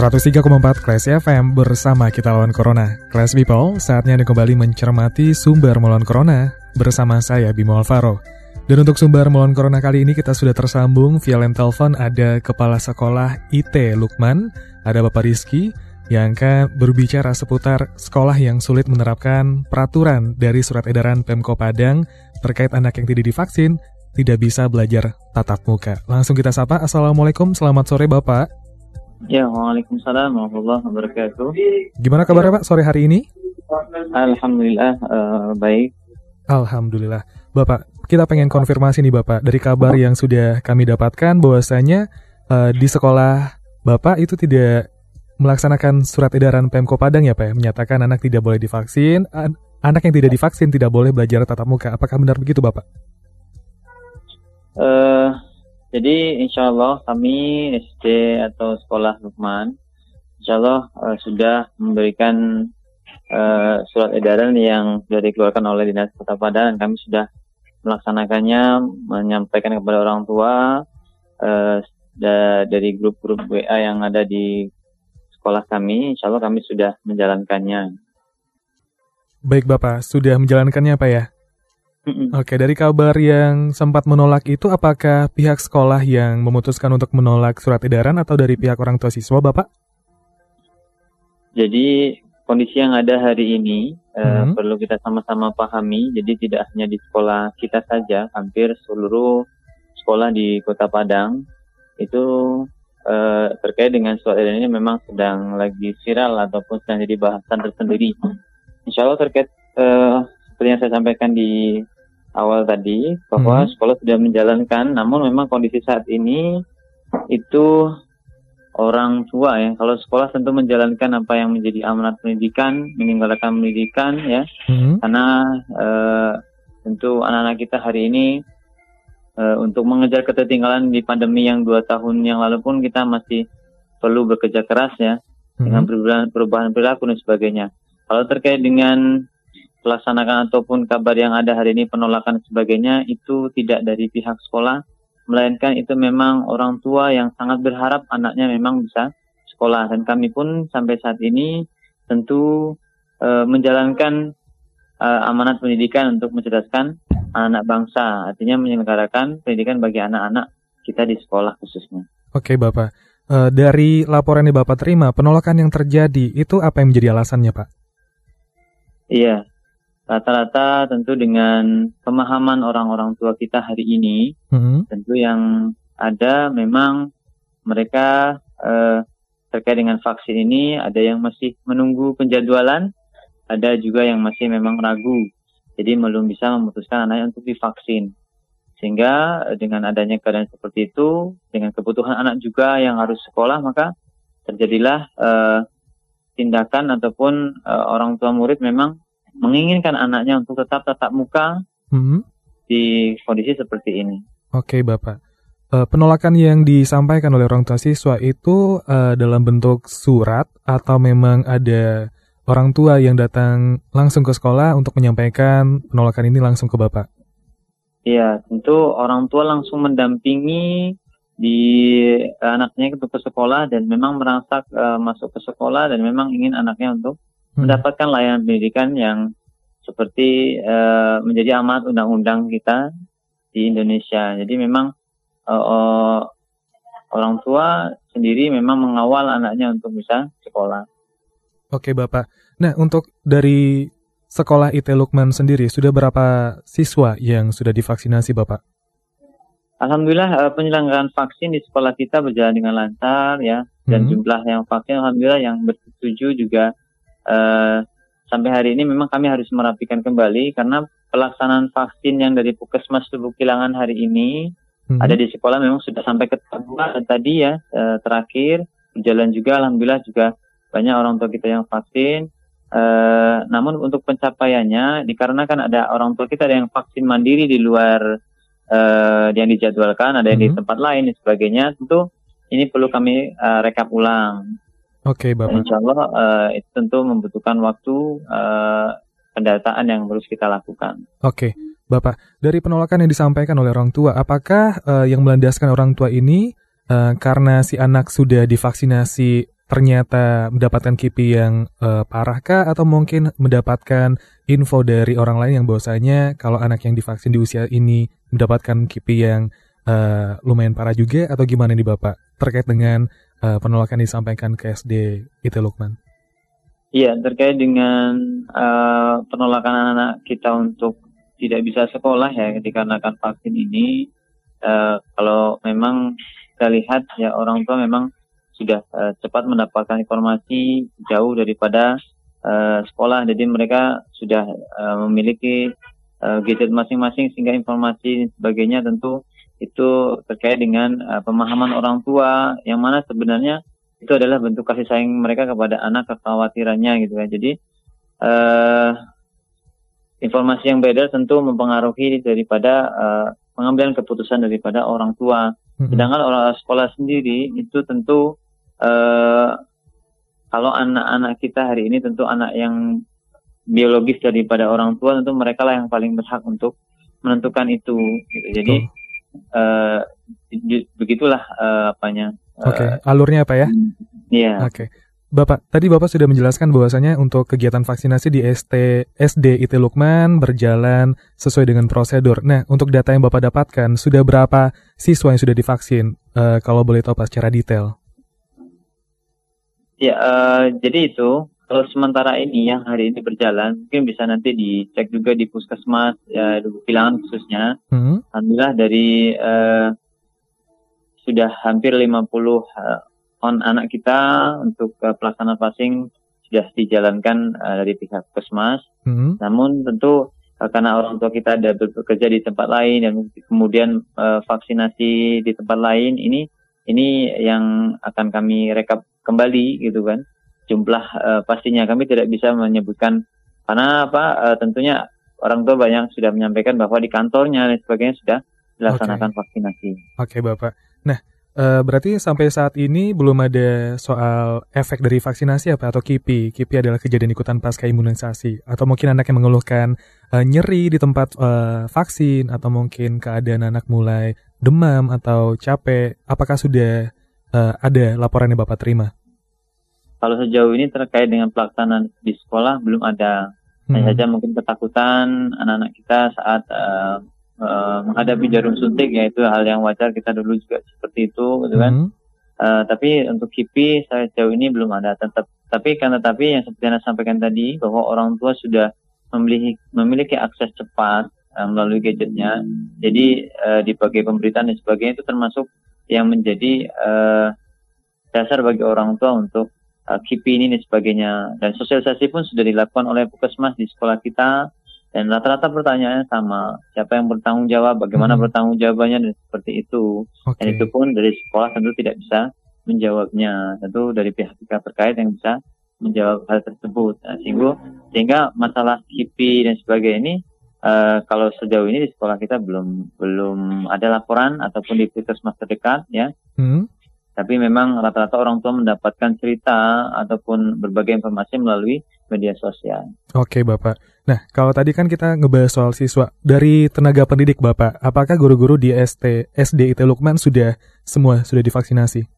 ...103,4 Classy FM bersama kita lawan Corona. Class People, saatnya Anda kembali mencermati sumber melawan Corona bersama saya Bimo Alvaro. Dan untuk sumber melawan Corona kali ini kita sudah tersambung via line telepon ada Kepala Sekolah IT Lukman, ada Bapak Rizky, yang akan berbicara seputar sekolah yang sulit menerapkan peraturan dari surat edaran Pemko Padang terkait anak yang tidak divaksin tidak bisa belajar tatap muka. Langsung kita sapa, Assalamualaikum, selamat sore Bapak. Ya, Waalaikumsalam warahmatullahi wabarakatuh. Gimana kabarnya Pak sore hari ini? Alhamdulillah uh, baik. Alhamdulillah. Bapak, kita pengen konfirmasi nih Bapak dari kabar yang sudah kami dapatkan bahwasanya uh, di sekolah Bapak itu tidak melaksanakan surat edaran Pemko Padang ya Pak ya, menyatakan anak tidak boleh divaksin, an anak yang tidak divaksin tidak boleh belajar tatap muka. Apakah benar begitu Bapak? Uh, jadi insya Allah kami SD atau sekolah Lukman, insya Allah uh, sudah memberikan uh, surat edaran yang sudah dikeluarkan oleh Dinas Kota Padang dan kami sudah melaksanakannya, menyampaikan kepada orang tua uh, da dari grup-grup WA yang ada di sekolah kami, insya Allah kami sudah menjalankannya. Baik Bapak, sudah menjalankannya Pak ya? Oke, dari kabar yang sempat menolak itu, apakah pihak sekolah yang memutuskan untuk menolak surat edaran atau dari pihak orang tua siswa, Bapak? Jadi kondisi yang ada hari ini hmm. uh, perlu kita sama-sama pahami. Jadi tidak hanya di sekolah kita saja, hampir seluruh sekolah di Kota Padang itu uh, terkait dengan surat edaran ini memang sedang lagi viral ataupun sedang jadi bahasan tersendiri. Insya Allah terkait uh, seperti yang saya sampaikan di awal tadi bahwa hmm. sekolah sudah menjalankan, namun memang kondisi saat ini itu orang tua ya. Kalau sekolah tentu menjalankan apa yang menjadi amanat pendidikan, meninggalkan pendidikan ya, hmm. karena uh, tentu anak-anak kita hari ini uh, untuk mengejar ketertinggalan di pandemi yang dua tahun yang lalu pun kita masih perlu bekerja keras ya hmm. dengan perubahan, perubahan perilaku dan sebagainya. Kalau terkait dengan pelaksanakan ataupun kabar yang ada hari ini penolakan sebagainya itu tidak dari pihak sekolah. Melainkan itu memang orang tua yang sangat berharap anaknya memang bisa sekolah. Dan kami pun sampai saat ini tentu e, menjalankan e, amanat pendidikan untuk mencerdaskan anak bangsa. Artinya menyelenggarakan pendidikan bagi anak-anak kita di sekolah khususnya. Oke Bapak, e, dari laporan yang Bapak terima penolakan yang terjadi itu apa yang menjadi alasannya Pak? Iya, rata-rata tentu dengan pemahaman orang-orang tua kita hari ini, mm-hmm. tentu yang ada memang mereka eh, terkait dengan vaksin ini ada yang masih menunggu penjadwalan, ada juga yang masih memang ragu, jadi belum bisa memutuskan anaknya untuk divaksin. Sehingga eh, dengan adanya keadaan seperti itu, dengan kebutuhan anak juga yang harus sekolah, maka terjadilah eh, tindakan ataupun eh, orang tua murid memang menginginkan anaknya untuk tetap tatap muka hmm. di kondisi seperti ini. Oke, Bapak. Uh, penolakan yang disampaikan oleh orang tua siswa itu uh, dalam bentuk surat atau memang ada orang tua yang datang langsung ke sekolah untuk menyampaikan penolakan ini langsung ke Bapak? Iya, tentu orang tua langsung mendampingi di anaknya untuk ke sekolah dan memang merangsak uh, masuk ke sekolah dan memang ingin anaknya untuk hmm. mendapatkan layanan pendidikan yang seperti uh, menjadi amat undang-undang kita di Indonesia. Jadi memang uh, uh, orang tua sendiri memang mengawal anaknya untuk bisa sekolah. Oke Bapak. Nah untuk dari sekolah IT Lukman sendiri sudah berapa siswa yang sudah divaksinasi Bapak? Alhamdulillah penyelenggaraan vaksin di sekolah kita berjalan dengan lancar ya dan hmm. jumlah yang vaksin alhamdulillah yang bersetuju juga uh, sampai hari ini memang kami harus merapikan kembali karena pelaksanaan vaksin yang dari Puskesmas Tubuh Kilangan hari ini hmm. ada di sekolah memang sudah sampai ke tahap tadi ya uh, terakhir berjalan juga alhamdulillah juga banyak orang tua kita yang vaksin. Uh, namun untuk pencapaiannya dikarenakan ada orang tua kita ada yang vaksin mandiri di luar uh, yang dijadwalkan, ada yang hmm. di tempat lain dan sebagainya, tentu ini perlu kami uh, rekap ulang. Oke, okay, Bapak. insya Allah uh, itu tentu membutuhkan waktu uh, pendataan yang harus kita lakukan. Oke, okay. Bapak. Dari penolakan yang disampaikan oleh orang tua, apakah uh, yang melandaskan orang tua ini uh, karena si anak sudah divaksinasi ternyata mendapatkan KIPI yang uh, parahkah atau mungkin mendapatkan info dari orang lain yang bahwasanya kalau anak yang divaksin di usia ini mendapatkan KIPI yang uh, lumayan parah juga atau gimana nih Bapak terkait dengan uh, penolakan disampaikan ke SD itu Lukman? Iya, terkait dengan uh, penolakan anak-anak kita untuk tidak bisa sekolah ya dikarenakan vaksin ini, uh, kalau memang kita lihat ya orang tua memang sudah uh, cepat mendapatkan informasi jauh daripada uh, sekolah. Jadi mereka sudah uh, memiliki uh, gadget masing-masing sehingga informasi sebagainya tentu itu terkait dengan uh, pemahaman orang tua yang mana sebenarnya itu adalah bentuk kasih sayang mereka kepada anak kekhawatirannya gitu ya. Jadi uh, informasi yang beda tentu mempengaruhi daripada uh, pengambilan keputusan daripada orang tua. Sedangkan orang sekolah sendiri itu tentu uh, kalau anak-anak kita hari ini tentu anak yang biologis daripada orang tua tentu mereka lah yang paling berhak untuk menentukan itu gitu. jadi uh, begitulah uh, apanya oke okay. alurnya apa ya iya oke okay. Bapak, tadi Bapak sudah menjelaskan bahwasanya untuk kegiatan vaksinasi di ST, SD IT Lukman berjalan sesuai dengan prosedur. Nah, untuk data yang Bapak dapatkan, sudah berapa siswa yang sudah divaksin? Uh, kalau boleh tahu Pak secara detail. Ya, uh, jadi itu kalau sementara ini yang hari ini berjalan, mungkin bisa nanti dicek juga di puskesmas ya di bilangan khususnya. Hmm. Alhamdulillah dari uh, sudah hampir 50 uh, on anak kita untuk uh, pelaksanaan vaksin sudah dijalankan uh, dari pihak puskesmas. Hmm. Namun tentu uh, karena orang tua kita ada bekerja di tempat lain dan kemudian uh, vaksinasi di tempat lain ini ini yang akan kami rekap kembali gitu kan jumlah uh, pastinya kami tidak bisa menyebutkan karena apa uh, tentunya orang tua banyak sudah menyampaikan bahwa di kantornya dan sebagainya sudah dilaksanakan okay. vaksinasi. Oke okay, bapak. Nah uh, berarti sampai saat ini belum ada soal efek dari vaksinasi apa atau KIPI. KIPI adalah kejadian ikutan pasca imunisasi atau mungkin anak yang mengeluhkan uh, nyeri di tempat uh, vaksin atau mungkin keadaan anak mulai demam atau capek. Apakah sudah uh, ada laporan yang Bapak terima? Kalau sejauh ini terkait dengan pelaksanaan di sekolah belum ada. Hmm. Hanya saja mungkin ketakutan anak-anak kita saat uh, uh, menghadapi jarum suntik yaitu hal yang wajar kita dulu juga seperti itu gitu kan. Hmm. Uh, tapi untuk KIPI saya sejauh ini belum ada tetap tapi karena tapi yang seperti yang saya sampaikan tadi bahwa orang tua sudah memiliki memiliki akses cepat uh, melalui gadgetnya. Jadi uh, di bagai pemberitaan dan sebagainya itu termasuk yang menjadi uh, dasar bagi orang tua untuk KIPI ini dan sebagainya. Dan sosialisasi pun sudah dilakukan oleh puskesmas di sekolah kita. Dan rata-rata pertanyaannya sama, siapa yang bertanggung jawab, bagaimana hmm. bertanggung jawabannya dan seperti itu. Okay. Dan itu pun dari sekolah tentu tidak bisa menjawabnya. Tentu dari pihak-pihak terkait yang bisa menjawab hal tersebut. Nah, sehingga, sehingga masalah KIPI dan sebagainya ini Uh, kalau sejauh ini di sekolah kita belum belum ada laporan ataupun di puskesmas terdekat ya. Hmm. Tapi memang rata-rata orang tua mendapatkan cerita ataupun berbagai informasi melalui media sosial. Oke Bapak. Nah kalau tadi kan kita ngebahas soal siswa dari tenaga pendidik Bapak, apakah guru-guru di ST SD IT Lukman sudah semua sudah divaksinasi?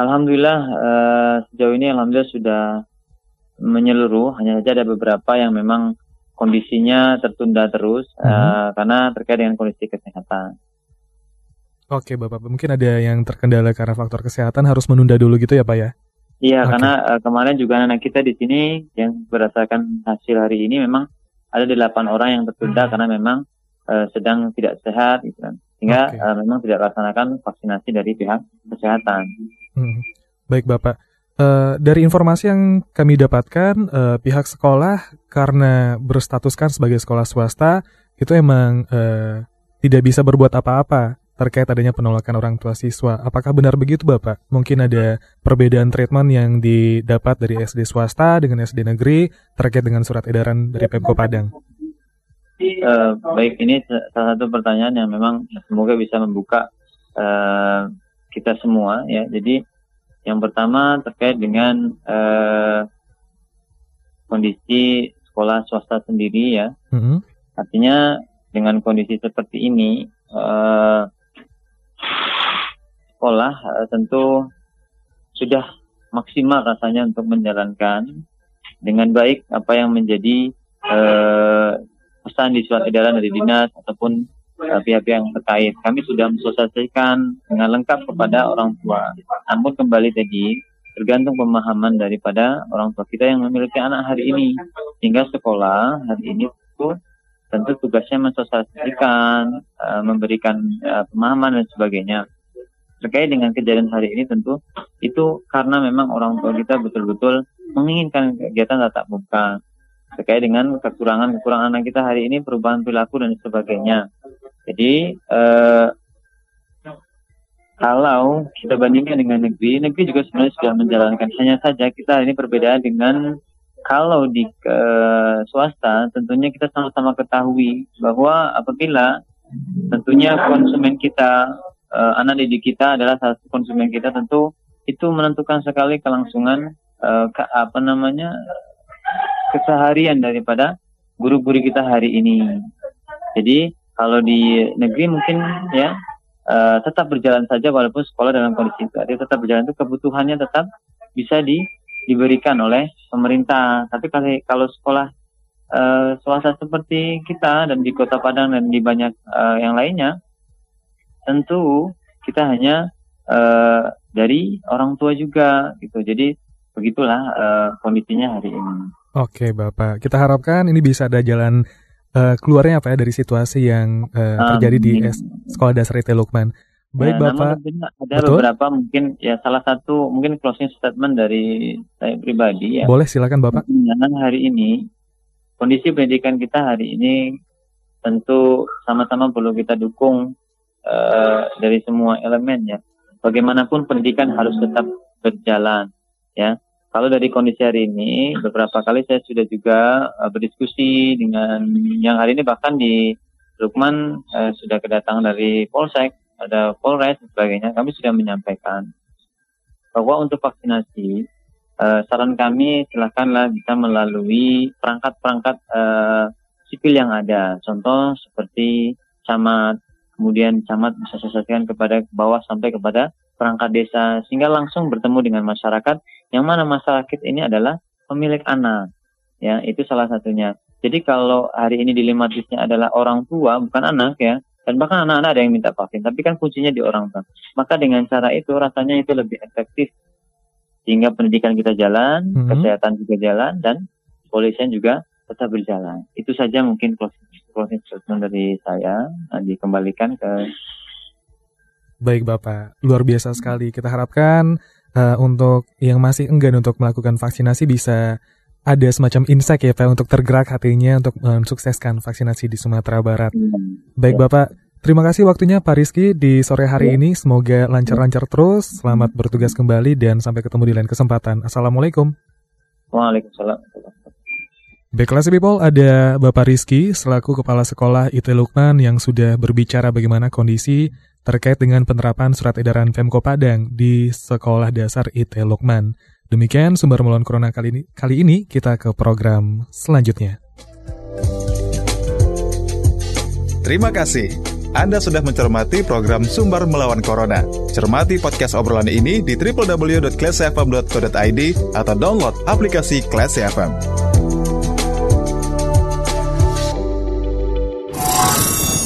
Alhamdulillah uh, sejauh ini alhamdulillah sudah menyeluruh. Hanya saja ada beberapa yang memang kondisinya tertunda terus uh, karena terkait dengan kondisi kesehatan. Oke, Bapak. Mungkin ada yang terkendala karena faktor kesehatan harus menunda dulu gitu ya, Pak ya? Iya, okay. karena uh, kemarin juga anak kita di sini yang berdasarkan hasil hari ini memang ada delapan orang yang tertunda hmm. karena memang uh, sedang tidak sehat gitu kan. Sehingga okay. uh, memang tidak laksanakan vaksinasi dari pihak kesehatan. Hmm. Baik, Bapak. Uh, dari informasi yang kami dapatkan, uh, pihak sekolah karena berstatuskan sebagai sekolah swasta itu emang uh, tidak bisa berbuat apa-apa terkait adanya penolakan orang tua siswa. Apakah benar begitu Bapak? Mungkin ada perbedaan treatment yang didapat dari SD swasta dengan SD negeri terkait dengan surat edaran dari Pemko Padang. Uh, baik, ini salah satu pertanyaan yang memang semoga bisa membuka uh, kita semua ya. Jadi yang pertama terkait dengan uh, kondisi sekolah swasta sendiri ya. Mm -hmm. Artinya dengan kondisi seperti ini uh, sekolah uh, tentu sudah maksimal rasanya untuk menjalankan dengan baik apa yang menjadi uh, pesan di surat edaran dari dinas ataupun pihak-pihak yang terkait. Kami sudah mensosialisasikan dengan lengkap kepada orang tua. Namun kembali tadi tergantung pemahaman daripada orang tua kita yang memiliki anak hari ini. Hingga sekolah hari ini itu tentu tugasnya mensosialisasikan, memberikan pemahaman dan sebagainya. Terkait dengan kejadian hari ini tentu itu karena memang orang tua kita betul-betul menginginkan kegiatan tatap muka terkait dengan kekurangan-kekurangan anak kita hari ini perubahan perilaku dan sebagainya. Jadi uh, kalau kita bandingkan dengan negeri, negeri juga sebenarnya sudah menjalankan. Hanya saja kita ini perbedaan dengan kalau di uh, swasta, tentunya kita sama-sama ketahui bahwa apabila tentunya konsumen kita, uh, anak didik kita adalah salah satu konsumen kita, tentu itu menentukan sekali kelangsungan uh, ke, apa namanya keseharian daripada guru-guru kita hari ini. Jadi kalau di negeri mungkin ya uh, tetap berjalan saja walaupun sekolah dalam kondisi itu. Tetap berjalan itu kebutuhannya tetap bisa di, diberikan oleh pemerintah. Tapi kalau, kalau sekolah uh, swasta seperti kita dan di Kota Padang dan di banyak uh, yang lainnya, tentu kita hanya uh, dari orang tua juga gitu. Jadi begitulah uh, kondisinya hari ini. Oke, Bapak. Kita harapkan ini bisa ada jalan uh, keluarnya apa ya dari situasi yang uh, terjadi di S Sekolah Dasar IT Lukman. Baik ya, Bapak. Ada Betul? beberapa mungkin ya salah satu mungkin closing statement dari saya pribadi ya. Boleh silakan Bapak. Dengan hari ini kondisi pendidikan kita hari ini tentu sama-sama perlu kita dukung uh, dari semua elemen ya. Bagaimanapun pendidikan harus tetap berjalan ya. Kalau dari kondisi hari ini, beberapa kali saya sudah juga uh, berdiskusi dengan yang hari ini bahkan di Lukman uh, sudah kedatangan dari Polsek, ada Polres dan sebagainya. Kami sudah menyampaikan bahwa untuk vaksinasi, uh, saran kami silakanlah bisa melalui perangkat-perangkat uh, sipil yang ada. Contoh seperti camat, kemudian camat bisa selesaikan kepada bawah sampai kepada perangkat desa sehingga langsung bertemu dengan masyarakat yang mana masyarakat ini adalah pemilik anak. Ya itu salah satunya. Jadi kalau hari ini dilematisnya adalah orang tua bukan anak ya dan bahkan anak-anak ada yang minta vaksin tapi kan kuncinya di orang tua. Maka dengan cara itu rasanya itu lebih efektif. Sehingga pendidikan kita jalan mm -hmm. kesehatan juga jalan dan polisian juga tetap berjalan. Itu saja mungkin closing, closing statement dari saya nah, dikembalikan ke Baik Bapak, luar biasa sekali. Kita harapkan uh, untuk yang masih enggan untuk melakukan vaksinasi bisa ada semacam insight ya Pak untuk tergerak hatinya untuk mensukseskan vaksinasi di Sumatera Barat. Baik Bapak, terima kasih waktunya Pak Rizky di sore hari ini. Semoga lancar-lancar terus. Selamat bertugas kembali dan sampai ketemu di lain kesempatan. Assalamualaikum. Waalaikumsalam. Baiklah people, ada Bapak Rizky selaku Kepala Sekolah IT Lukman yang sudah berbicara bagaimana kondisi terkait dengan penerapan surat edaran Pemko Padang di Sekolah Dasar IT Lukman. Demikian sumber melawan corona kali ini, kali ini kita ke program selanjutnya. Terima kasih. Anda sudah mencermati program Sumber Melawan Corona. Cermati podcast obrolan ini di www.classfm.co.id atau download aplikasi Classy FM.